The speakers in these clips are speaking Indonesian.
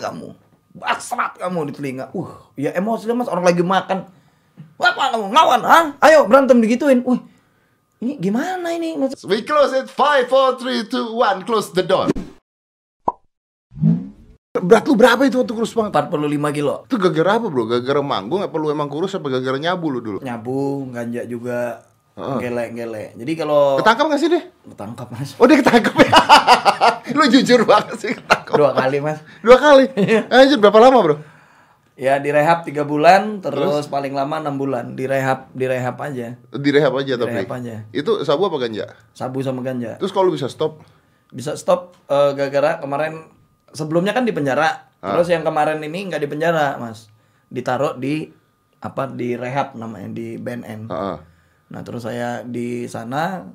kamu. Basrat kamu di telinga. Uh, ya emosi lah mas orang lagi makan. Apa kamu ngelawan? Hah? Ayo berantem digituin. Wih, ini gimana ini? Maksud- We close it. Five, four, three, two, one. Close the door. Berat lu berapa itu waktu kurus banget? 45 kilo. Itu gara-gara apa bro? Gara-gara manggung apa lu emang kurus apa gara-gara nyabu lu dulu? Nyabu, ganja juga. Gelek-gelek. Jadi kalau Ketangkap gak sih deh? ketangkap mas. Oh dia ketangkap ya? lu jujur banget sih ketangkap. Dua kali mas. Dua kali? Anjir berapa lama bro? Ya direhab tiga bulan, terus, paling lama enam bulan. Direhab, direhab aja. Direhab aja tapi? Direhab aja. Itu sabu apa ganja? Sabu sama ganja. Terus kalau bisa stop? Bisa stop eh, gara-gara kemarin sebelumnya kan di penjara. Terus yang kemarin ini nggak di penjara mas, ditaruh di apa di rehab namanya di BNN. Heeh. Nah terus saya di sana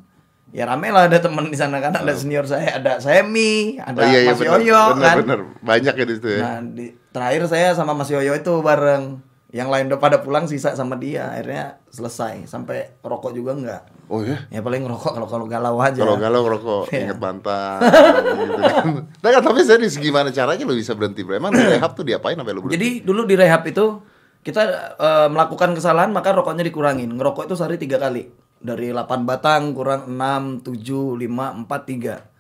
ya rame lah ada teman di sana kan ada senior saya ada Semi ada Oh iya iya Mas benar. Yoyo benar, kan. benar. Banyak ya di situ ya. Nah di, terakhir saya sama Mas Yoyo itu bareng yang lain udah pada pulang sisa sama dia akhirnya selesai sampai rokok juga enggak Oh ya? ya paling ngerokok kalau kalau galau aja Kalau galau rokok, Iya. inget mantan gitu kan. Nah, tapi serius gimana caranya lu bisa berhenti? Emang di rehab tuh diapain sampai lu berhenti? jadi dulu di rehab itu kita eh, melakukan kesalahan maka rokoknya dikurangin. Ngerokok itu sehari tiga kali. Dari 8 batang kurang 6, 7, 5, 4, 3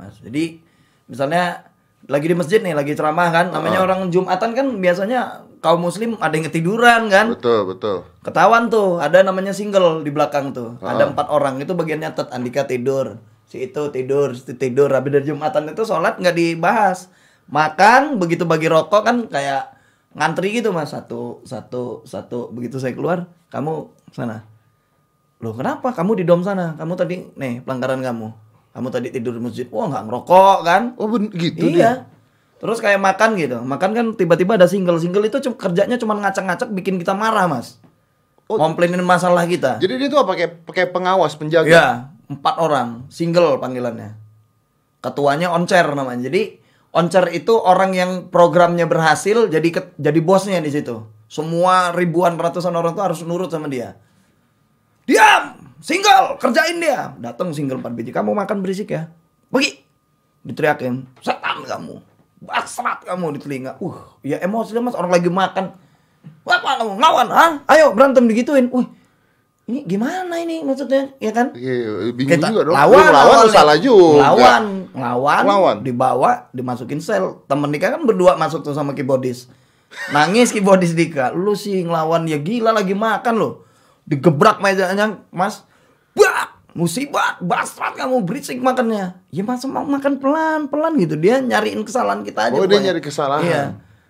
mas jadi misalnya lagi di masjid nih lagi ceramah kan namanya orang jumatan kan biasanya kaum muslim ada yang ketiduran kan? Betul, betul. ketahuan tuh ada namanya single di belakang tuh. Ada empat orang itu bagian nyatet Andika tidur si itu tidur si itu tidur. Habis dari jumatan itu sholat nggak dibahas. Makan begitu bagi rokok kan kayak ngantri gitu mas. Satu satu satu. Begitu saya keluar kamu sana. Loh kenapa? Kamu di dom sana. Kamu tadi nih pelanggaran kamu. Kamu tadi tidur di masjid. Wah nggak ngerokok kan? Oh ben- gitu dia. iya terus kayak makan gitu. Makan kan tiba-tiba ada single single itu cum- kerjanya cuma ngacak-ngacak bikin kita marah mas. Komplainin masalah kita. Jadi dia tuh apa, pakai pakai pengawas penjaga. ya empat orang single panggilannya. Ketuanya oncer namanya. Jadi oncer itu orang yang programnya berhasil jadi ket- jadi bosnya di situ. Semua ribuan ratusan orang tuh harus nurut sama dia. Diam! Single! Kerjain dia! Datang single 4 biji. Kamu makan berisik ya? Pergi! Diteriakin. Setan kamu. Basrat kamu di telinga. Uh ya emosi mas. Orang lagi makan. Apa kamu? Ngelawan ah ayo berantem digituin. Wih ini gimana ini maksudnya? Ya kan? Iya, bingung kita juga dong. lawan lawan salah juga. lawan lawan Lawan. dibawa dimasukin sel. Temen Dika kan berdua masuk tuh sama keyboardis. Nangis keyboardis Dika. Lu sih ngelawan ya gila lagi makan lo digebrak mejanya mas. Bak! Musibah basrat kamu berisik makannya. Ya masa mau makan pelan pelan gitu. Dia nyariin kesalahan kita aja Oh, dia nyari kesalahan. iya.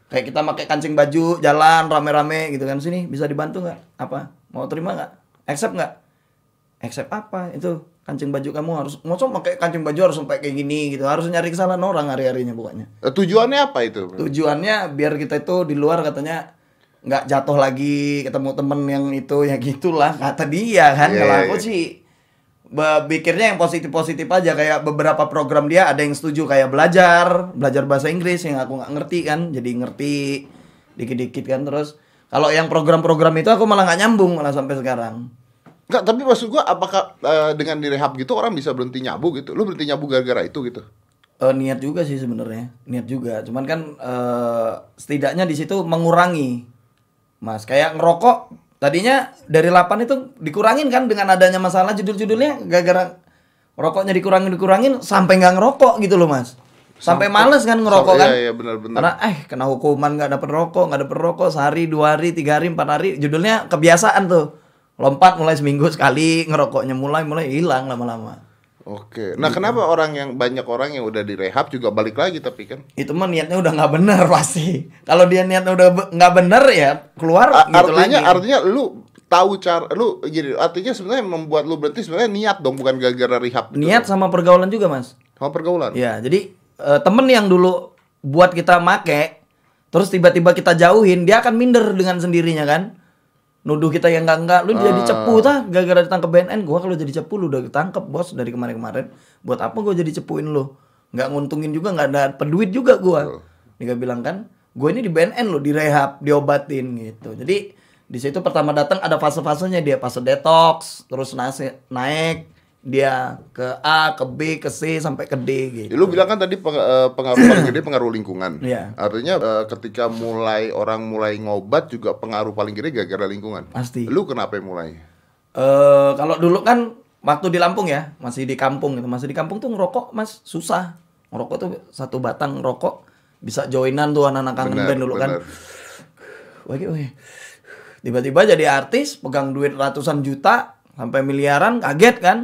Kayak kita pakai kancing baju jalan rame rame gitu kan. Sini bisa dibantu nggak? Apa? Mau terima nggak accept nggak? Accept apa? Itu kancing baju kamu harus mau pakai kancing baju harus sampai kayak gini gitu. Harus nyari kesalahan orang hari harinya pokoknya. Eh, Tujuannya apa itu? tujuannya biar kita itu di luar katanya nggak jatuh lagi ketemu temen yang itu ya gitulah. Kata dia kan Iya, kalau iya, aku iya. sih pikirnya yang positif positif aja. Kayak beberapa program dia ada yang setuju kayak belajar. Belajar bahasa Inggris yang aku nggak ngerti kan. Jadi ngerti dikit dikit kan terus. Kalau yang program-program itu aku malah nggak nyambung malah sampai sekarang Enggak, tapi maksud gua apakah eh, dengan direhab gitu orang bisa berhenti nyabu gitu? Lu berhenti nyabu gara-gara itu gitu? Eh, niat juga sih sebenarnya niat juga cuman kan eh, setidaknya di situ mengurangi mas kayak ngerokok tadinya dari 8 itu dikurangin kan dengan adanya masalah judul-judulnya gara-gara rokoknya dikurangin dikurangin sampai nggak ngerokok gitu loh mas sampai, males kan ngerokok Sampai- kan iya, iya, benar-benar. karena eh kena hukuman nggak dapet rokok nggak dapet rokok sehari dua hari tiga hari empat hari judulnya kebiasaan tuh lompat mulai seminggu sekali ngerokoknya mulai mulai hilang lama-lama Oke. Nah, kenapa orang yang banyak orang yang udah direhab juga balik lagi tapi kan? itu mah niatnya udah nggak bener pasti kalau dia niatnya udah be- nggak bener ya keluar A- gitu artinya lagi artinya lu tahu cara lu jadi artinya sebenarnya membuat lu berhenti sebenarnya niat dong bukan gara-gara rehab gitu. niat sama pergaulan juga mas sama pergaulan. ya jadi eh, temen yang dulu buat kita make terus tiba-tiba kita jauhin dia akan minder dengan sendirinya kan nuduh kita yang enggak enggak lu jadi cepu tah gara-gara ditangkap BNN gua kalau jadi cepu lu udah ketangkep bos dari kemarin-kemarin. Buat apa gua jadi cepuin lu? Nggak nguntungin juga nggak ada duit juga gua. Dia bilang kan gue ini di BNN lo direhab diobatin gitu. Jadi di situ pertama datang ada fase-fasenya dia fase detox terus nasi, naik dia ke A ke B ke C sampai ke D gitu lu bilang kan tadi peng- eh, pengaruh paling gede pengaruh lingkungan. Iya. Artinya eh, ketika mulai orang mulai ngobat juga pengaruh paling gede gara-gara lingkungan. pasti Lu kenapa yang mulai? eh kalau dulu kan waktu di Lampung ya masih di kampung gitu masih di kampung tuh ngerokok mas susah ngerokok tuh satu batang rokok bisa joinan tuh anak-anak kangen Benar, band dulu kan benar. Wah, wah. tiba-tiba jadi artis pegang duit ratusan juta sampai miliaran kaget kan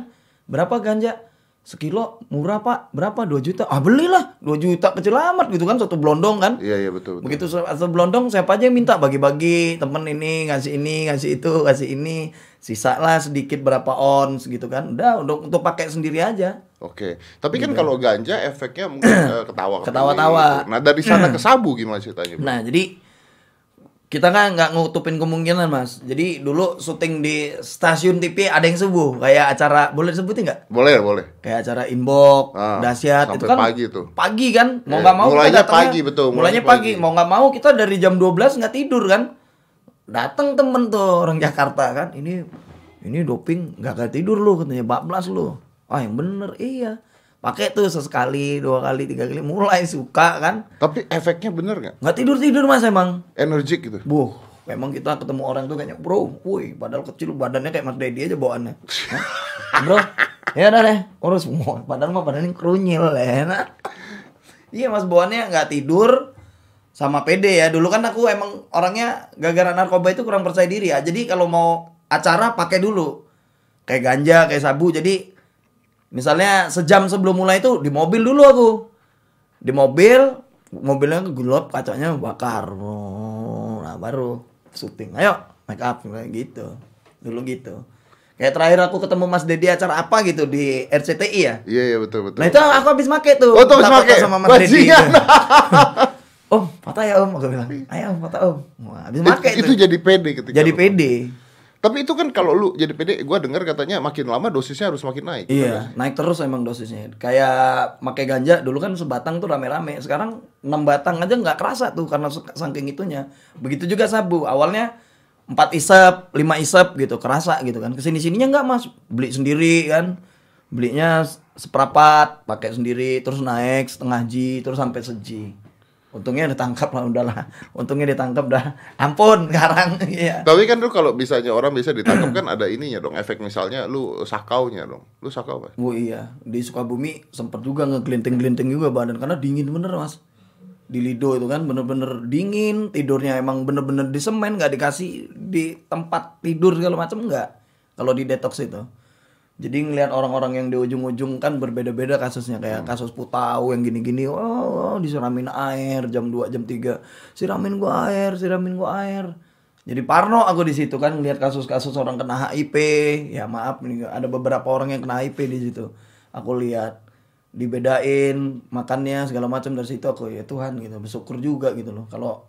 berapa ganja? Sekilo murah pak. Berapa? 2 juta. Ah belilah. 2 juta kecil amat gitu kan satu blondong kan. Iya iya betul betul. Begitu atau blondong siapa aja yang minta? Bagi-bagi temen ini ngasih ini ngasih itu ngasih ini. Sisa lah sedikit berapa ons gitu kan. Udah untuk untuk pakai sendiri aja. Oke. Tapi kan kalau ganja efeknya mungkin eh, ketawa Ketawa-tawa. gitu. Nah, dari sana ke sabu gimana ceritanya? nah jadi kita kan nggak ngutupin kemungkinan mas. Jadi dulu syuting di stasiun TV ada yang subuh. Kayak acara boleh disebutin nggak? Boleh boleh. kayak acara inbox Ah, dahsyat itu kan pagi tuh. pagi kan? Mau Iya, nggak mau kita mulainya datangnya- pagi, betul, mulainya mulainya pagi. pagi. mau nggak mau kita dari jam 12 nggak tidur kan? Datang temen tuh orang Jakarta kan? Ini ini doping nggak kayak tidur lu katanya. Bablas lu. Ah yang bener iya pakai tuh sesekali dua kali tiga kali mulai suka kan Tapi efeknya bener nggak? nggak tidur tidur mas emang Energik gitu. Buh, memang kita ketemu orang tuh kayaknya bro, woi, padahal kecil badannya kayak Mas Dedi aja bawaannya. Bro, ya udah deh, urus semua. Padahal mah badannya kerunyil ya. Nah. Iya mas bawaannya nggak tidur sama pede ya. Dulu kan aku emang orangnya gara-gara narkoba itu kurang percaya diri ya. Jadi kalau mau acara pakai dulu. Kayak ganja, kayak sabu. Jadi misalnya sejam sebelum mulai itu di mobil dulu aku. Di mobil, mobilnya gelap, kacanya bakar. Oh, Nah, baru syuting. Ayo, make up gitu. Dulu gitu. Kayak terakhir aku ketemu Mas Dedi acara apa gitu di RCTI ya. Iya iya betul betul. Nah itu aku habis make tuh. Oh, tuh habis make? sama Mas Dedi. Om, foto ya om, aku bilang. Ayo foto om. Wah, habis make itu tuh. jadi pede ketika Jadi pede. Tapi itu kan kalau lu jadi pede, gua dengar katanya makin lama dosisnya harus makin naik. Iya, naik terus emang dosisnya. Kayak pakai ganja dulu kan sebatang tuh rame-rame. Sekarang 6 batang aja nggak kerasa tuh karena saking itunya. Begitu juga sabu. Awalnya 4 isep, 5 isep gitu, kerasa gitu kan. Ke sini sininya nggak Mas, beli sendiri kan. Belinya seperapat, pakai sendiri, terus naik setengah ji, terus sampai seji. Untungnya ditangkap lah udahlah. Untungnya ditangkap dah. Ampun sekarang iya. Tapi kan lu kalau misalnya orang bisa ditangkap kan ada ininya dong, efek misalnya lu sakaunya dong. Lu sakau apa? Bu iya, di Sukabumi sempet juga ngegelinting-gelinting juga badan karena dingin bener mas. Di Lido itu kan bener-bener dingin, tidurnya emang bener-bener di semen, nggak dikasih di tempat tidur segala macam nggak. Kalau di detox itu. Jadi ngelihat orang-orang yang di ujung-ujung kan berbeda-beda kasusnya kayak kasus Putau yang gini-gini, oh, oh, disiramin air jam 2 jam 3. Siramin gua air, siramin gua air. Jadi parno aku di situ kan ngelihat kasus-kasus orang kena HIV. Ya maaf nih ada beberapa orang yang kena HIV di situ. Aku lihat dibedain makannya segala macam dari situ aku ya Tuhan gitu bersyukur juga gitu loh kalau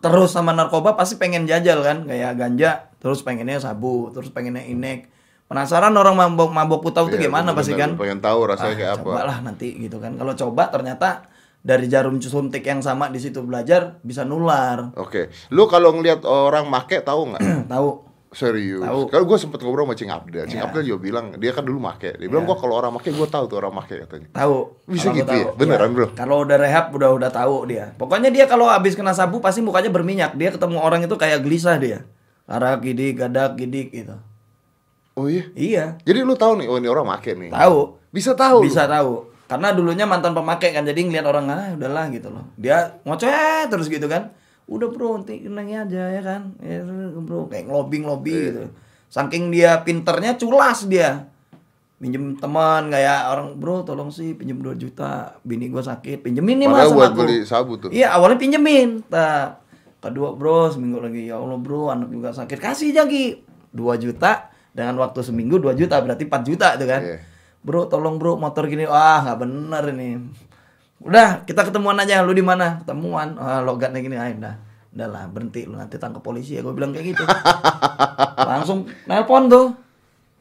terus sama narkoba pasti pengen jajal kan kayak ganja terus pengennya sabu terus pengennya inek penasaran orang mabok mabok putau itu Iya, gimana pasti kan Pengen tahu rasanya Ah, kayak apa. cobalah nanti gitu kan kalau coba ternyata dari jarum suntik yang sama di situ belajar bisa nular Oke. Lu kalau ngelihat orang make tahu nggak? tahu Serius. Tahu. Kalau gue sempet ngobrol sama Cing Abdel. Cing Iya. Abdel juga bilang dia kan dulu make. Dia bilang gua kalau orang make gua tahu tuh orang make katanya. tahu Bisa Kalau gitu ya? Beneran, Iya. bro? kalau udah rehab udah udah tahu dia pokoknya dia kalau habis kena sabu pasti mukanya berminyak dia ketemu orang itu kayak gelisah dia arak gidik gadak gidik gitu Oh iya. iya. Jadi lu tahu nih, oh ini orang make nih. tahu. Bisa tahu. lu? bisa tahu. Karena dulunya mantan pemakai kan jadi ngeliat orang ah udahlah gitu loh. Dia ngoceh terus gitu kan. Udah bro nanti nanya aja ya kan. Ya bro kayak lobby Iya. gitu. Saking dia pinternya culas dia. Pinjem teman kayak orang bro tolong sih pinjem 2 juta bini gua sakit. Pinjemin nih mas buat aku. beli sabu tuh. iya awalnya pinjemin. Tak kedua bro seminggu lagi. Ya allah bro anak juga sakit. Kasih jagi 2 juta dengan waktu seminggu 2 juta berarti 4 juta tuh kan. Iya. bro tolong bro motor gini wah nggak bener ini. Udah kita ketemuan aja lu di mana? Ketemuan. Ah, logatnya gini ah udah. Udah lah berhenti lu nanti tangkap polisi ya gue bilang kayak gitu. Langsung nelpon tuh.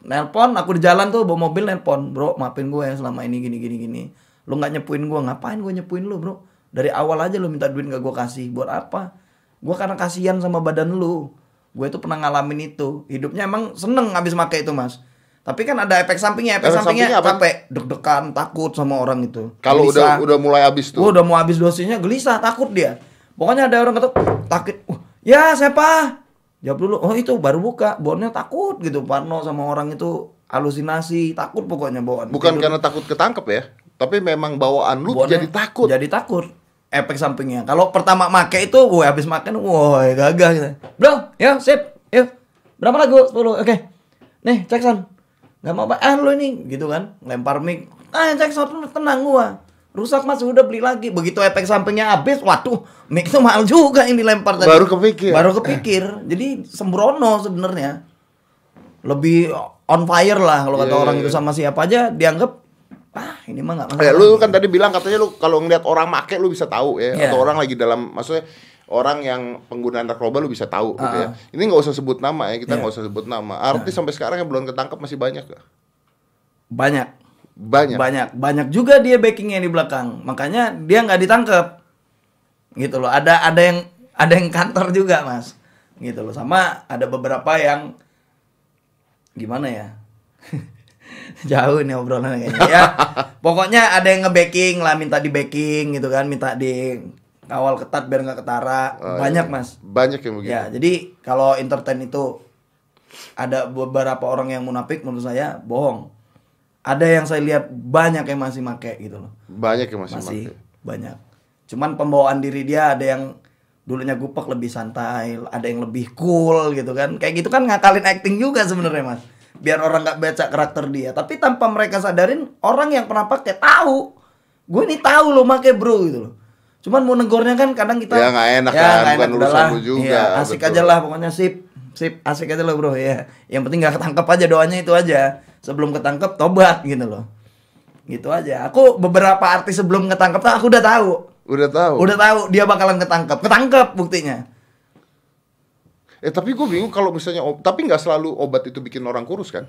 Nelpon aku di jalan tuh bawa mobil nelpon. Bro maafin gue ya selama ini gini gini gini. Lu nggak nyepuin gue ngapain gue nyepuin lu bro? Dari awal aja lu minta duit gak gue kasih buat apa? Gue karena kasihan sama badan lu gue tuh pernah ngalamin itu hidupnya emang seneng habis make itu mas Tapi kan ada efek sampingnya, efek Efek sampingnya, sampingnya apa? capek, deg-degan, takut sama orang itu. Kalau udah udah mulai habis tuh. Wah, udah mau habis dosisnya gelisah, takut dia. Pokoknya ada orang kata takut. Wah, ya siapa? Jawab dulu. Oh itu baru buka. Bawaannya takut gitu. Parno sama orang itu halusinasi, takut pokoknya bawaan. Bukan Tidur. karena takut ketangkep ya, tapi memang bawaan lu jadi takut. Jadi takut. Efek sampingnya. Kalau pertama make itu, gue habis makan, wah gagah gitu. Bro, ya sip, yuk. Berapa lagu? 10. Oke. Nih, cek son. Gak mau apa? Ah lu ini, gitu kan? Lempar mic. Ah cek son, tenang gua. Rusak mas, udah beli lagi. Begitu efek sampingnya habis, waduh, mic itu mahal juga ini lempar tadi. Baru kepikir. Baru kepikir. Jadi sembrono sebenarnya. Lebih on fire lah kalau kata Iya, orang iya, itu sama siapa aja dianggap ah ini mah nggak Ya, masalah." lu kan tadi bilang katanya lu kalau ngeliat orang make lu bisa tahu ya, Iya. atau orang lagi dalam maksudnya orang yang pengguna narkoba lu bisa tahu gitu ya. Ini nggak usah sebut nama ya, kita Iya. nggak usah sebut nama. Artis sampai sekarang yang belum ketangkep masih banyak gak? banyak Banyak. banyak banyak juga dia backingnya di belakang makanya dia nggak ditangkap gitu loh ada ada yang ada yang kantor juga mas gitu loh sama ada beberapa yang gimana ya jauh nih obrolan kayaknya ya pokoknya ada yang nge-backing lah minta di backing gitu kan minta di kawal ketat biar nggak ketara Oh, banyak iya. mas Banyak yang begitu. Ya, jadi kalau entertain itu ada beberapa orang yang munafik menurut saya bohong. Ada yang saya lihat banyak yang masih make gitu loh. Banyak yang masih, Masih make. banyak. Cuman pembawaan diri dia ada yang dulunya gupek lebih santai, ada yang lebih cool gitu kan. Kayak gitu kan ngakalin acting juga sebenarnya, Mas. Biar orang nggak baca karakter dia. Tapi tanpa mereka sadarin orang yang pernah pakai tahu. Gue ini tahu lo make bro gitu loh. Cuman mau negornya kan kadang kita Ya, nggak enak kan, nggak bukan enak, urusan udahlah. lu juga, Iya, asik betul. aja lah pokoknya sip sip asik aja lo bro ya yang penting nggak ketangkep aja doanya itu aja sebelum ketangkep tobat gitu loh gitu aja aku beberapa artis sebelum ketangkep tuh aku udah tahu Udah tahu. udah tahu dia bakalan ketangkep ketangkep buktinya Eh tapi gue bingung kalau misalnya tapi nggak selalu obat itu bikin orang kurus kan?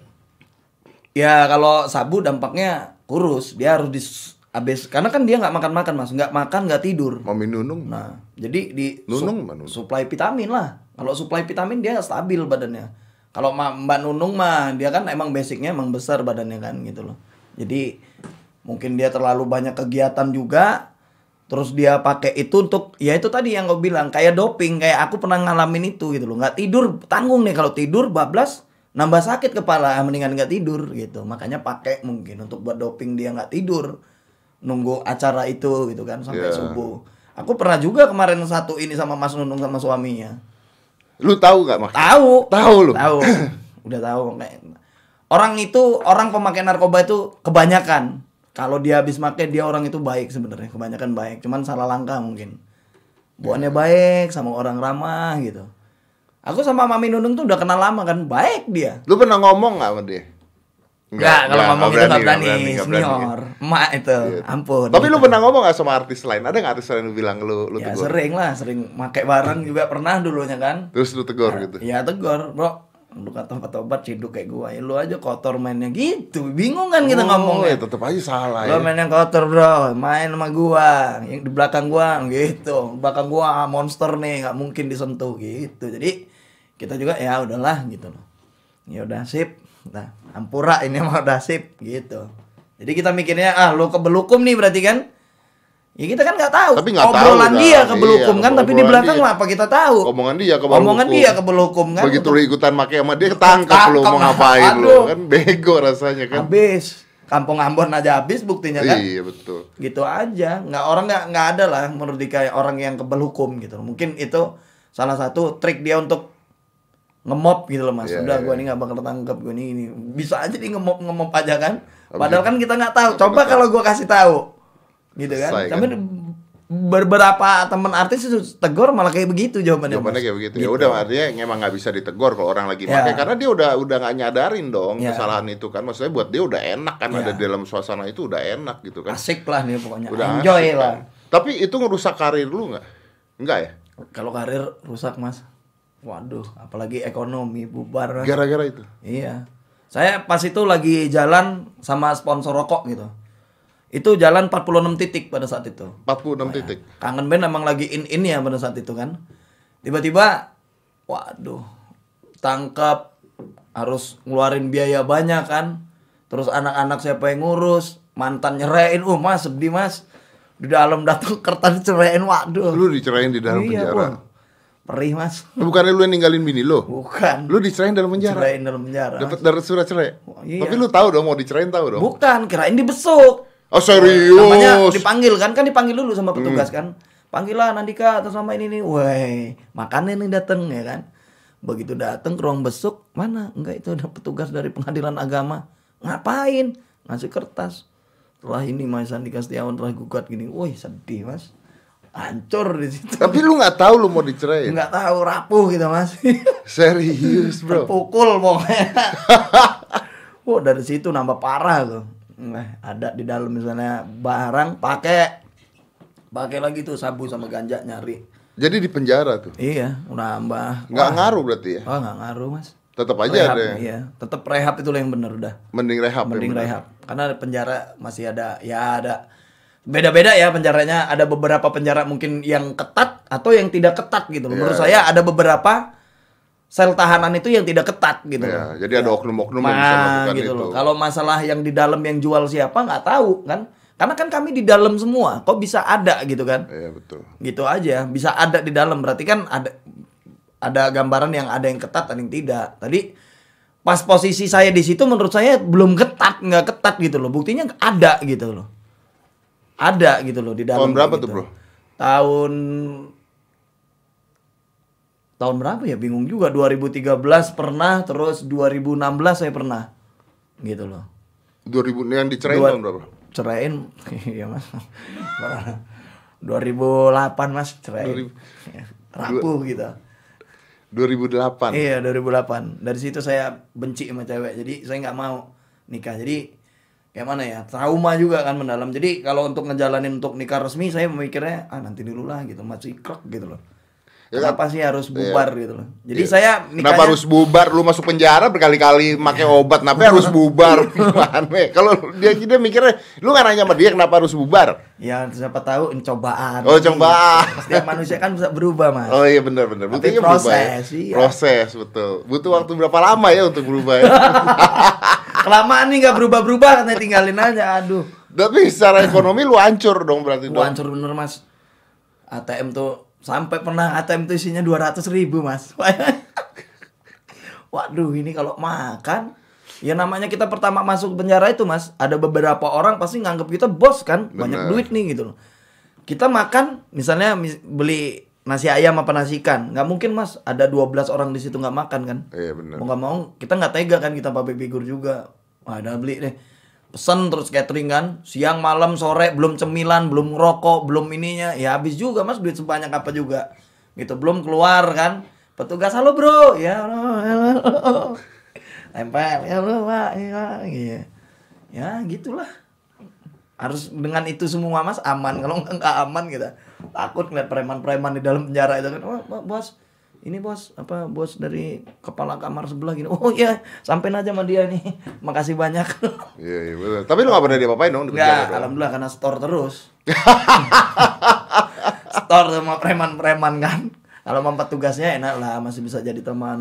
ya kalau sabu dampaknya kurus dia harus dis habis karena kan dia nggak makan makan mas nggak makan nggak tidur Mami Nunung. Nah, jadi di Nunung, Mbak Nunung. suplai vitamin lah. Kalau suplai vitamin dia stabil badannya. Kalau Mbak Nunung mah dia kan emang basicnya emang besar badannya kan gitu loh. Jadi mungkin dia terlalu banyak kegiatan juga. Terus dia pakai itu untuk ya itu tadi yang gue bilang kayak doping kayak aku pernah ngalamin itu gitu loh. Nggak tidur tanggung nih kalau tidur bablas nambah sakit kepala mendingan nggak tidur gitu. Makanya pakai mungkin untuk buat doping dia nggak tidur nunggu acara itu gitu kan sampai Iya. subuh. Aku pernah juga kemarin satu ini sama Mas Nunung sama suaminya. Lu tahu nggak mak? tahu. Tahu lu. tahu. Udah tahu kayak orang itu orang pemakai narkoba itu kebanyakan kalau dia habis make dia orang itu baik sebenarnya kebanyakan baik cuman salah langkah mungkin buannya baik sama orang ramah gitu aku sama Mami Nunung tuh udah kenal lama kan baik dia Lu pernah ngomong nggak sama dia? Enggak, kalau ngomong itu nggak berani, nggak berani. senior, emak itu, Iya. ampun. Tapi lu gitu. pernah ngomong gak sama artis lain? Ada gak artis lain lu bilang lu lu ya tegur? sering lah, sering pakai barang juga pernah dulunya kan. Terus lu tegur gitu. Ya tegur, bro. Lu kata tempat obat ciduk kayak gua, ya lu aja kotor mainnya gitu. Bingung kan kita Oh, ngomongnya. ya tetap aja salah Lo ya. main yang kotor bro, main sama gua, yang di belakang gua gitu, belakang gua ah, monster nih, nggak mungkin disentuh gitu. Jadi kita juga ya udahlah gitu loh. Ya udah sip, nah ampura ini mah udah sip gitu. Jadi kita mikirnya ah lu kebelukum nih berarti kan? Ya kita kan nggak tahu. Tapi tahu Obrolan kan. dia kebelukum Iya, kan, tapi di belakang dia. lah apa kita tahu? Omongan dia kebelukum. Omongan dia kebelukum kan. Begitu lu ikutan make sama dia ketangkep lu mau ngapain lu aduh. kan bego rasanya kan. habis. Kampung Ambon aja habis buktinya kan. Iya betul. gitu aja nggak orang nggak nggak ada lah menurut Dika orang yang kebal hukum gitu mungkin itu salah satu trik dia untuk ngemop gitu loh mas Iya, udah iya. gue ini nggak bakal ketangkep gue ini, ini bisa aja di ngemop ngemop aja kan padahal kan kita nggak tahu coba kalau gue kasih tahu gitu kan Selesai, tapi kan? beberapa teman artis itu tegur malah kayak begitu jawabannya Jawabannya kayak begitu. Ya udah artinya emang nggak bisa ditegur kalau orang lagi Ya. pakai karena dia udah udah nggak nyadarin dong Ya. kesalahan itu kan. Maksudnya buat dia udah enak kan Ya. ada di dalam suasana itu udah enak gitu kan. asik lah nih pokoknya Udah enjoy asik, lah kan. Tapi itu ngerusak karir lu nggak? Enggak ya? kalau karir rusak mas waduh apalagi ekonomi bubar. Gara-gara itu. Iya. Saya pas itu lagi jalan sama sponsor rokok gitu. Itu jalan 46 titik pada saat itu. 46 titik. Kangen band emang lagi in-in ya pada saat itu kan. Tiba-tiba waduh, tangkap harus ngeluarin biaya banyak kan terus anak-anak siapa yang ngurus mantan nyerain uh mas sedih mas di dalam datang kertas ceraiin waduh Lu dicerain di dalam iya, penjara. wah. perih mas Bukannya lu yang ninggalin bini lo? bukan Lu dicerain dalam penjara. ceraiin dalam penjara Dapat dari surat cerai. iya. Tapi lu tahu dong mau dicerain tahu dong. bukan kirain dibesuk Oh serius? Hmm. namanya dipanggil kan kan dipanggil dulu sama petugas kan. Panggil lah Nandika atau sama ini nih woi makannya nih dateng ya kan. Begitu dateng ke ruang besuk mana? Enggak itu ada petugas dari pengadilan agama. Ngapain? Ngasih kertas. Setelah ini Mas Andika Setiawan telah gugat gini. Woi sedih mas. Hancur di situ. Tapi lu nggak tahu lu mau dicerain. nggak tahu rapuh gitu mas. Serius, Bro. terpukul pokoknya. Wah dari situ nambah parah tuh ada di dalam misalnya barang pakai pakai lagi tuh sabu sama ganja nyari Jadi di penjara tuh. iya nambah Nggak ngaruh berarti ya. oh nggak ngaruh mas Tetap aja rehab ada. yang- iya tetap rehab itu lah yang bener udah Mending rehab ya, mending bener. rehab karena penjara masih ada ya ada beda-beda ya penjaranya ada beberapa penjara mungkin yang ketat atau yang tidak ketat gitu loh. menurut Iya. saya ada beberapa sel tahanan itu yang tidak ketat gitu Ya, loh. jadi ada oknum-oknum yang bisa Nah, melakukan gitu itu. loh. Kalau masalah yang di dalam yang jual siapa nggak tahu kan? Karena kan kami di dalam semua. Kok bisa ada gitu kan? Iya betul. Gitu aja. Bisa ada di dalam. Berarti kan ada ada gambaran yang ada yang ketat ada yang tidak. Tadi pas posisi saya di situ menurut saya belum ketat, nggak ketat gitu loh. Buktinya ada gitu loh. Ada gitu loh di dalam. Tahun berapa gitu. tuh, bro? Tahun tahun berapa ya? Bingung juga. 2013 pernah terus 2016 saya pernah. Gitu loh. 2000 yang dicerain Dua- tahun berapa? cerain? Iya mas. 2008 mas cerain. Rapuh gitu. 2008. iya 2008 dari situ saya benci sama cewek jadi saya nggak mau nikah. Jadi kayak mana ya? Trauma juga kan mendalam. Jadi kalau untuk ngejalanin untuk nikah resmi saya memikirnya ah nanti dulu lah gitu. Masih krek gitu loh Ya kan? kenapa sih harus bubar gitu loh jadi Iya. saya Kenapa nikahnya harus bubar? Lu masuk penjara berkali-kali pakai obat, kenapa harus bubar? Kalau dia dia mikirnya, lu nggak nanya sama dia kenapa harus bubar? ya siapa tahu cobaan Oh, cobaan. setiap manusia kan bisa berubah mas Oh iya benar benar. Tapi Buktinya berubah ya. proses, iya. Proses betul. Butuh waktu berapa lama ya untuk berubah ya? kelamaan nih nggak berubah-berubah katanya tinggalin aja aduh Tapi secara ekonomi lu hancur dong berarti dong. hancur bener mas ATM tuh sampai pernah ATM tuh isinya 200 ribu mas. Waduh ini kalau makan ya namanya kita pertama masuk penjara itu mas ada beberapa orang pasti nganggap kita bos kan banyak Bener. duit nih gitu loh. Kita makan misalnya mis- beli nasi ayam apa nasi ikan nggak mungkin mas ada 12 orang di situ nggak makan kan. Iya benar. mau nggak mau kita nggak tega kan kita public figure juga. Wah ada beli deh pesen terus catering kan. Siang malam sore belum cemilan belum ngerokok belum ininya. Ya habis juga mas duit sebanyak apa juga. Gitu belum keluar kan. Petugas halo bro. Ya halo halo, tempel ya halo pak ya iya. Ya gitulah. Harus dengan itu semua mas aman. Kalau nggak aman kita takut ngeliat preman-preman di dalam penjara itu kan. Oh bos ini bos apa bos dari kepala kamar sebelah gini. Oh iya sampein aja sama dia nih. Makasih banyak. Iya iya benar. Tapi lu nggak pernah diapa-apain dong di dong. alhamdulillah karena store terus. Store sama preman-preman kan. Kalau sama petugasnya enak lah masih bisa jadi teman.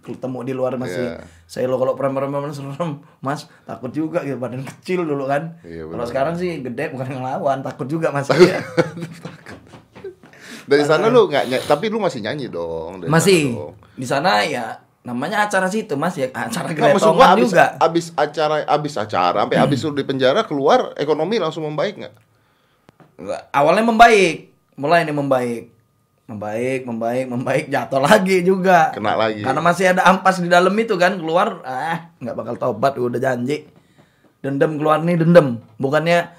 Ketemu di luar masih Iya. saya lo kalau preman-preman serem. Mas takut juga gitu badan kecil dulu kan. Iya, kalau sekarang sih gede bukan ngelawan takut juga mas ya. Dari sana lu nggak tapi lu masih nyanyi dong. dari masih. dong. di sana ya namanya acara situ mas ya. Acara gua abis, juga. abis acara abis acara sampai abis lu di penjara keluar ekonomi langsung membaik nggak? Nggak, awalnya membaik. Mulai nih membaik. Membaik membaik membaik. Jatuh lagi juga. Kena lagi. karena masih ada ampas di dalam itu kan keluar ah nggak bakal tobat udah janji. Dendam keluar nih dendam. Bukannya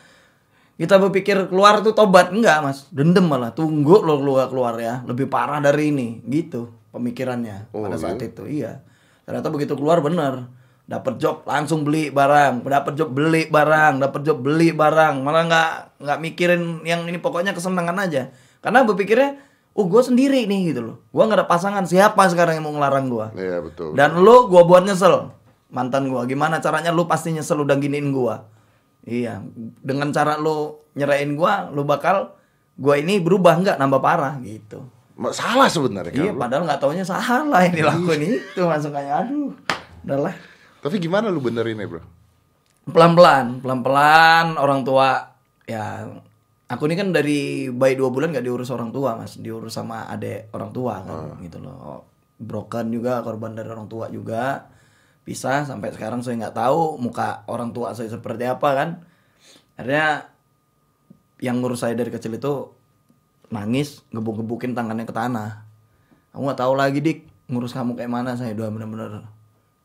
kita berpikir keluar tuh tobat. Enggak mas. Dendam malah. Tunggu lo keluar keluar ya. Lebih parah dari ini. Gitu pemikirannya Oh, pada saat iya? itu. Iya. Ternyata begitu keluar bener dapat job langsung beli barang. Dapat job beli barang. Dapat job beli barang. Malah nggak nggak mikirin yang ini. Pokoknya kesenangan aja. Karena berpikirnya oh gue sendiri nih gitu loh. Gue nggak ada pasangan. Siapa sekarang yang mau ngelarang gue Iya betul. dan lu gua buat nyesel. Mantan gua gimana caranya lu pasti nyesel udah giniin gua iya. Dengan cara lu nyerain gua lu bakal gua ini berubah nggak? Nambah parah gitu. Salah sebenarnya kan iya lu. padahal nggak taunya salah yang dilakuin itu. Kayak aduh udahlah Tapi gimana lu benerin ya, Bro? pelan-pelan pelan-pelan orang tua. Ya aku ini kan dari bayi dua bulan gak diurus orang tua mas. Diurus sama adek orang tua kan gitu loh. Broken juga korban dari orang tua juga pisah sampai sekarang saya nggak tahu muka orang tua saya seperti apa kan. Akhirnya yang ngurus saya dari kecil itu nangis gebuk-gebukin tangannya ke tanah. Aku nggak tahu lagi dik ngurus kamu kayak mana saya udah bener-bener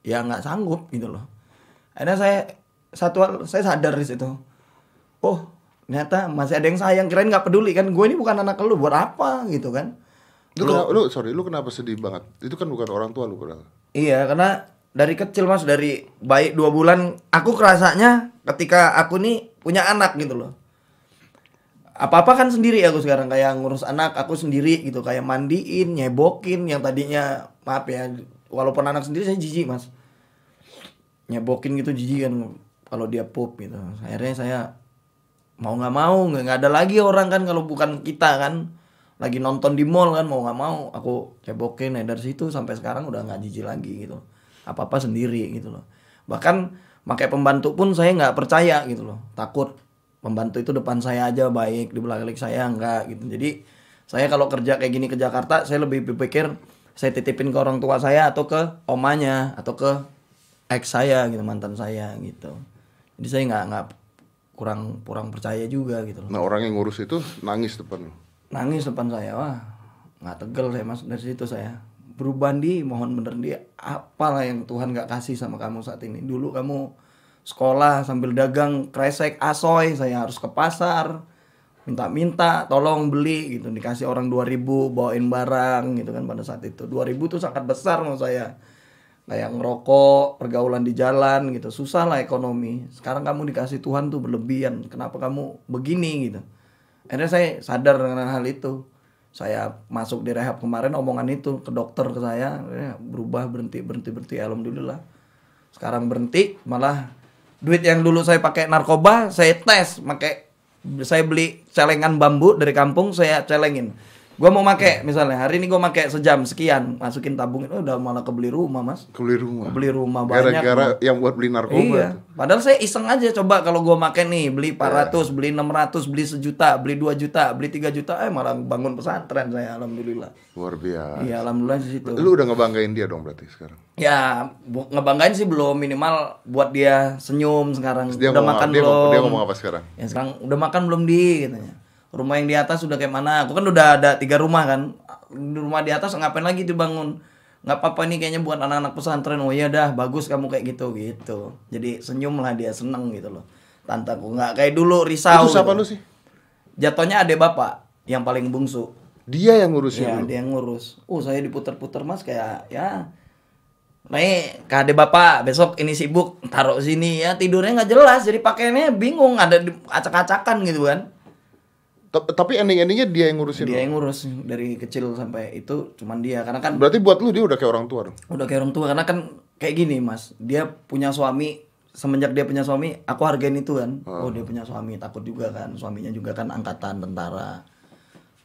ya nggak sanggup gitu loh. Akhirnya saya satu hal saya sadar di situ. Oh ternyata masih ada yang sayang kirain nggak peduli kan. Gue ini bukan anak lu buat apa gitu kan. Lu, kenapa, lu sorry, lu kenapa sedih banget? Itu kan bukan orang tua lu padahal. Iya, karena dari kecil mas dari baik dua bulan aku kerasanya ketika aku nih punya anak gitu loh. Apa-apa kan sendiri aku sekarang kayak ngurus anak aku sendiri gitu kayak mandiin, nyebokin yang tadinya maaf ya walaupun anak sendiri saya jijik mas nyebokin gitu jijik kan kalau dia pup gitu. Akhirnya saya mau nggak mau nggak ada lagi orang kan kalau bukan kita kan lagi nonton di mall kan mau nggak mau aku cebokin ya dari situ sampai sekarang udah nggak jijik lagi gitu apa apa sendiri gitu loh. Bahkan pakai pembantu pun saya nggak percaya gitu loh. Takut pembantu itu depan saya aja baik di belakang saya enggak gitu. Jadi saya kalau kerja kayak gini ke Jakarta saya lebih berpikir saya titipin ke orang tua saya atau ke omanya atau ke ex saya gitu mantan saya gitu. Jadi saya nggak nggak kurang kurang percaya juga gitu loh. Nah, orang yang ngurus itu nangis depan nangis depan saya wah nggak tegel saya mas dari situ saya berubah di mohon bener dia apalah yang Tuhan nggak kasih sama kamu saat ini. Dulu kamu sekolah sambil dagang kresek asoy saya harus ke pasar minta-minta tolong beli gitu. Dikasih orang 2000 bawain barang gitu kan pada saat itu. 2000 tuh sangat besar menurut saya. Kayak ngerokok pergaulan di jalan gitu. Susah lah ekonomi. Sekarang kamu dikasih Tuhan tuh berlebihan. Kenapa kamu begini gitu? Akhirnya saya sadar dengan hal itu saya masuk di rehab kemarin omongan itu ke dokter ke saya ya, berubah berhenti berhenti berhenti. Alhamdulillah. Sekarang berhenti malah duit yang dulu saya pakai narkoba saya tes pakai saya beli celengan bambu dari kampung saya celengin gua mau make misalnya hari ini gua make sejam sekian masukin tabung itu udah malah kebeli rumah mas Kebeli rumah. beli rumah banyak Gara-gara yang buat beli narkoba. Iya. tuh. Padahal saya iseng aja coba kalau gua make nih beli 400, beli 600, beli sejuta, beli 2 juta, beli 3 juta, eh malah bangun pesantren saya alhamdulillah. Luar biasa. Iya, alhamdulillah di situ. Lu udah ngebanggain dia dong berarti sekarang. Ya, ngebanggain sih belum minimal buat dia senyum sekarang. Dia udah ngomong, makan dia, belum? dia ngomong apa sekarang? Ya sekarang udah makan belum di katanya. Rumah yang di atas udah kayak mana? Aku kan udah ada tiga rumah kan. Rumah di atas ngapain lagi dibangun? nggak apa-apa nih kayaknya buat anak-anak pesantren. Oh iya dah, bagus kamu kayak gitu gitu. Jadi senyum lah dia seneng gitu loh. Tantaku nggak kayak dulu risau. Itu siapa gitu. lu sih? Jatuhnya adek bapak yang paling bungsu. Dia yang ngurusin Iya, lu. dia yang ngurus. Oh, saya diputer-puter Mas kayak ya Nih, kade bapak besok ini sibuk taruh sini ya tidurnya nggak jelas jadi pakaiannya bingung ada acak-acakan gitu kan Tapi ending-endingnya dia yang ngurusin dia yang ngurus dari kecil sampai itu cuman dia. Karena kan Berarti buat lu dia udah kayak orang tua dong. udah kayak orang tua. Karena kan kayak gini mas. Dia punya suami semenjak dia punya suami aku hargain itu kan. Oh dia punya suami takut juga kan. Suaminya juga kan angkatan tentara.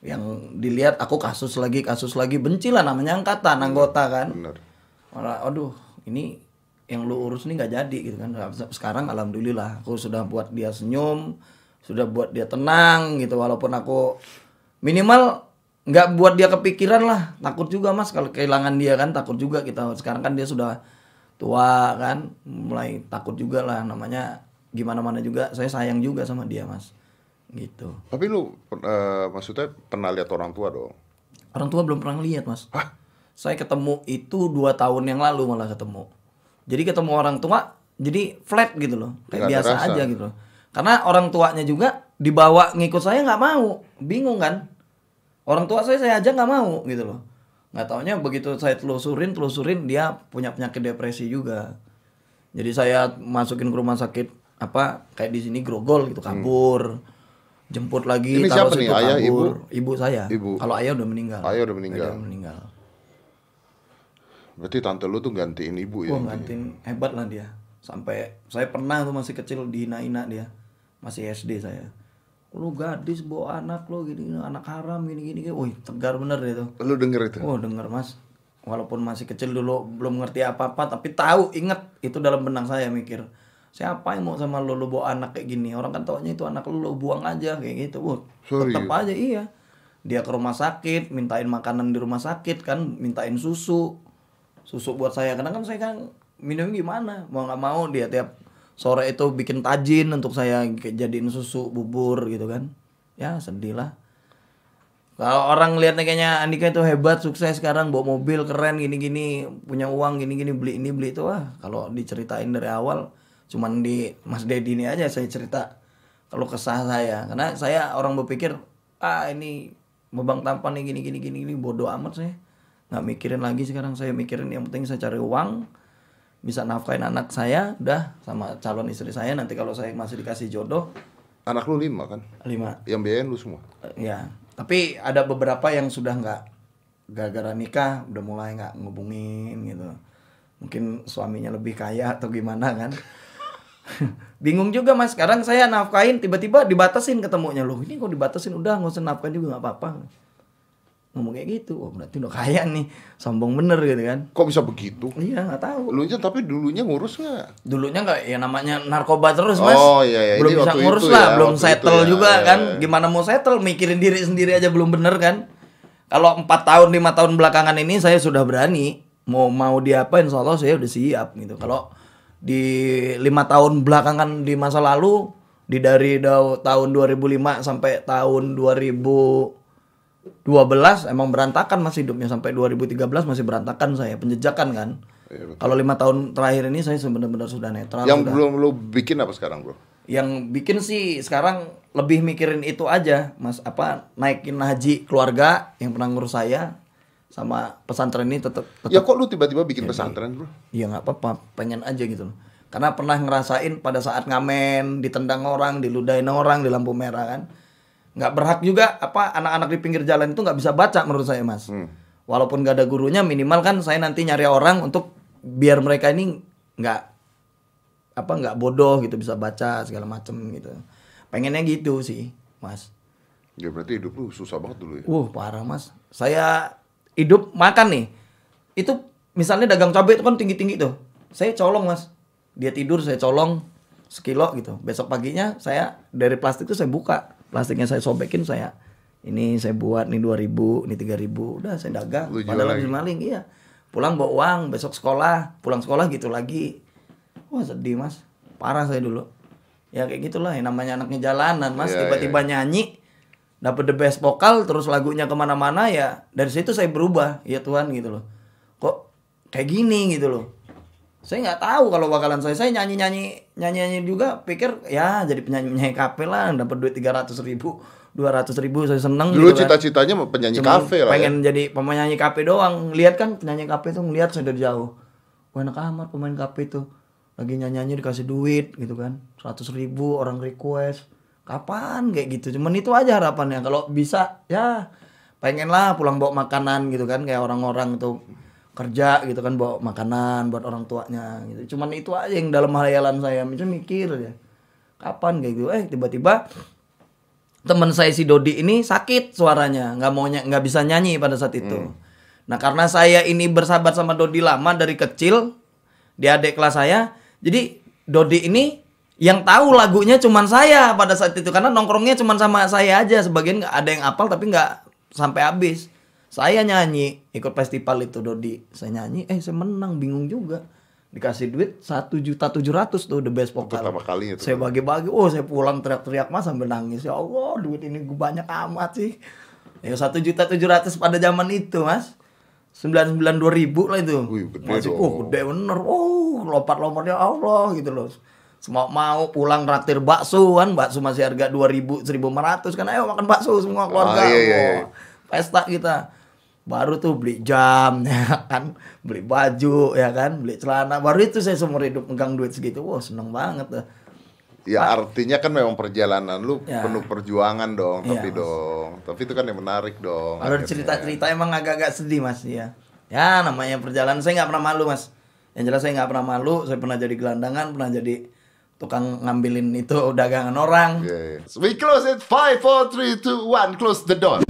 Yang dilihat aku kasus lagi kasus lagi. Benci lah namanya angkatan anggota kan. Bener. malah aduh ini yang lu urus nih nggak jadi gitu kan. Sekarang alhamdulillah aku sudah buat dia senyum sudah buat dia tenang gitu walaupun aku minimal nggak buat dia kepikiran lah. Takut juga mas kalau kehilangan dia kan takut juga kita. Sekarang kan dia sudah tua kan mulai takut juga lah. Namanya gimana mana juga saya sayang juga sama dia mas. Gitu. Tapi lu eh, maksudnya pernah lihat orang tua dong. orang tua belum pernah lihat mas. Saya ketemu itu dua tahun yang lalu malah ketemu. Jadi ketemu orang tua jadi flat gitu loh. Kayak biasa terasa. aja gitu loh karena orang tuanya juga dibawa ngikut saya nggak mau bingung kan orang tua saya saya aja nggak mau gitu loh nggak taunya begitu saya telusurin telusurin dia punya penyakit depresi juga jadi saya masukin ke rumah sakit apa kayak di sini grogol gitu kabur jemput lagi Ini taruh siapa nih? situ, Ayah, kabur. ibu saya Ibu. kalau ayah udah meninggal Ayah udah meninggal. Ayah udah meninggal Berarti tante lu tuh gantiin ibu ya. Wah ngantin hebat lah dia. Sampai saya pernah tuh masih kecil dihina-hina dia. Masih SD saya. Lu gadis bawa anak lu gini, gini anak haram gini gini. gini. Wih, tegar bener dia tuh. Lu denger itu. Oh denger mas. walaupun masih kecil dulu belum ngerti apa-apa tapi tahu inget itu dalam benang saya mikir siapa yang mau sama lu lu bawa anak kayak gini orang kan taunya itu anak lu lu buang aja kayak gitu Wah, tetep Serius? aja iya dia ke rumah sakit mintain makanan di rumah sakit kan mintain susu susu buat saya karena kan saya kan minum gimana mau nggak mau dia tiap sore itu bikin tajin untuk saya jadiin susu bubur gitu kan. Ya sedih lah. Kalau orang lihatnya kayaknya Andika itu hebat, sukses sekarang bawa mobil keren gini-gini, punya uang gini-gini beli ini beli itu. Wah kalau diceritain dari awal cuman di Mas Dedi ini aja saya cerita kalau kesah saya. Karena saya orang berpikir ah ini bebang tampan nih gini gini gini gini bodoh amat saya. Nggak mikirin lagi sekarang saya mikirin yang penting saya cari uang bisa nafkahin anak saya udah sama calon istri saya. Nanti kalau saya masih dikasih jodoh Anak lu lima kan? lima. Yang biayain lu semua. Ya tapi ada beberapa yang sudah nggak gara-gara nikah udah mulai nggak ngubungin gitu. Mungkin suaminya lebih kaya atau gimana kan? Bingung juga mas. Sekarang saya nafkain tiba-tiba dibatasin ketemunya. Loh ini kok dibatasin? Udah nggak usah nafkain juga nggak apa-apa ngomong kayak gitu oh berarti udah kaya nih sombong bener gitu kan Kok bisa begitu? iya nggak tahu Lu aja tapi dulunya ngurus nggak? dulunya nggak ya namanya narkoba terus mas Oh, iya, iya. belum Ini bisa ngurus lah ya, belum settle ya. juga kan gimana mau settle mikirin diri sendiri aja belum bener kan kalau empat tahun lima tahun belakangan ini saya sudah berani mau mau diapain Allah saya udah siap gitu kalau di lima tahun belakangan di masa lalu di dari da- tahun 2005 sampai tahun 2012 emang berantakan masih hidupnya sampai 2013 masih berantakan saya penjejakan kan Iya, kalau lima tahun terakhir ini saya benar-benar sudah netral Yang sudah. belum lu bikin apa sekarang, Bro? yang bikin sih sekarang lebih mikirin itu aja mas apa naikin haji keluarga yang pernah ngurus saya sama pesantren ini tetap Ya kok lu tiba-tiba bikin pesantren, Bro? ya nggak apa-apa pengen aja gitu loh karena pernah ngerasain pada saat ngamen ditendang orang diludahin orang di lampu merah kan nggak berhak juga apa anak-anak di pinggir jalan itu nggak bisa baca menurut saya mas walaupun nggak ada gurunya minimal kan saya nanti nyari orang untuk biar mereka ini nggak apa nggak bodoh gitu bisa baca segala macem gitu pengennya gitu sih mas Ya berarti hidup lu susah banget dulu ya. Wah parah mas. Saya hidup makan nih. Itu misalnya dagang cabai itu kan tinggi-tinggi tuh. Saya colong mas. Dia tidur saya colong sekilo gitu. Besok paginya saya dari plastik itu saya buka. Plastiknya saya sobekin saya. Ini saya buat nih 2000, ini 3000. Udah saya dagang. Lu Padahal lagi? habis maling iya. Pulang bawa uang, besok sekolah. Pulang sekolah gitu lagi. Wah sedih mas. Parah saya dulu. Ya kayak gitulah yang namanya anaknya jalanan mas. Iya, Tiba-tiba nyanyi dapat the best vokal terus lagunya ke mana-mana ya dari situ saya berubah ya Tuhan gitu loh kok kayak gini gitu loh saya nggak tahu kalau bakalan saya. Saya nyanyi nyanyi nyanyi nyanyi juga pikir ya jadi penyanyi penyanyi kafe lah. Dapat duit tiga ratus ribu dua ratus ribu saya seneng Dulu gitu kan. cita-citanya mau penyanyi Cuman kafe lah ya. pengen jadi penyanyi kafe doang. Lihat kan penyanyi kafe tuh ngeliat saya dari jauh. Wah enak amat pemain kafe tuh. Lagi nyanyi nyanyi dikasih duit gitu kan. seratus ribu orang request. Kapan? Kayak gitu. Cuman itu aja harapannya. Kalau bisa ya pengen lah pulang bawa makanan gitu kan. Kayak orang-orang tuh kerja gitu kan bawa makanan buat orang tuanya gitu. Cuman itu aja yang dalam hayalan saya macam mikir ya kapan kayak gitu? Eh tiba-tiba teman saya si Dodi ini sakit suaranya nggak mau nggak bisa nyanyi pada saat itu. Nah karena saya ini bersahabat sama Dodi lama dari kecil dia adik kelas saya jadi Dodi ini yang tahu lagunya cuman saya pada saat itu. Karena nongkrongnya cuman sama saya aja. Sebagian nggak ada yang apal tapi nggak sampai habis saya nyanyi ikut festival itu Dodi. Saya nyanyi eh saya menang bingung juga. Dikasih duit satu juta tujuh ratus tuh the best vokal. Pertama kalinya tuh. saya bagi-bagi oh saya pulang teriak-teriak mas sambil nangis. Ya Allah duit ini gue banyak amat sih. Ya satu juta tujuh ratus pada zaman itu mas. Sembilan sembilan dua ribu lah itu. Wih, gede masih dong. oh gede bener. Oh lompat-lompatnya Allah gitu loh. Semua mau pulang traktir bakso kan bakso masih harga dua ribu seribu ratus kan. Ayo makan bakso semua keluarga. Ah, iya, iya, Wah, iya. pesta kita baru tuh beli jam ya kan beli baju ya kan beli celana baru itu saya seumur hidup megang duit segitu wah seneng banget tuh Ya artinya kan memang perjalanan lu Ya. penuh perjuangan dong, Iya, tapi Mas. dong. Tapi itu kan yang menarik dong. Kalau akhirnya. cerita-cerita emang agak-agak sedih mas ya. Ya namanya perjalanan saya nggak pernah malu mas. Yang jelas saya nggak pernah malu. Saya pernah jadi gelandangan, pernah jadi tukang ngambilin itu dagangan orang. Yeah, yeah. So we close it. Five, four, three, two, one. Close the door.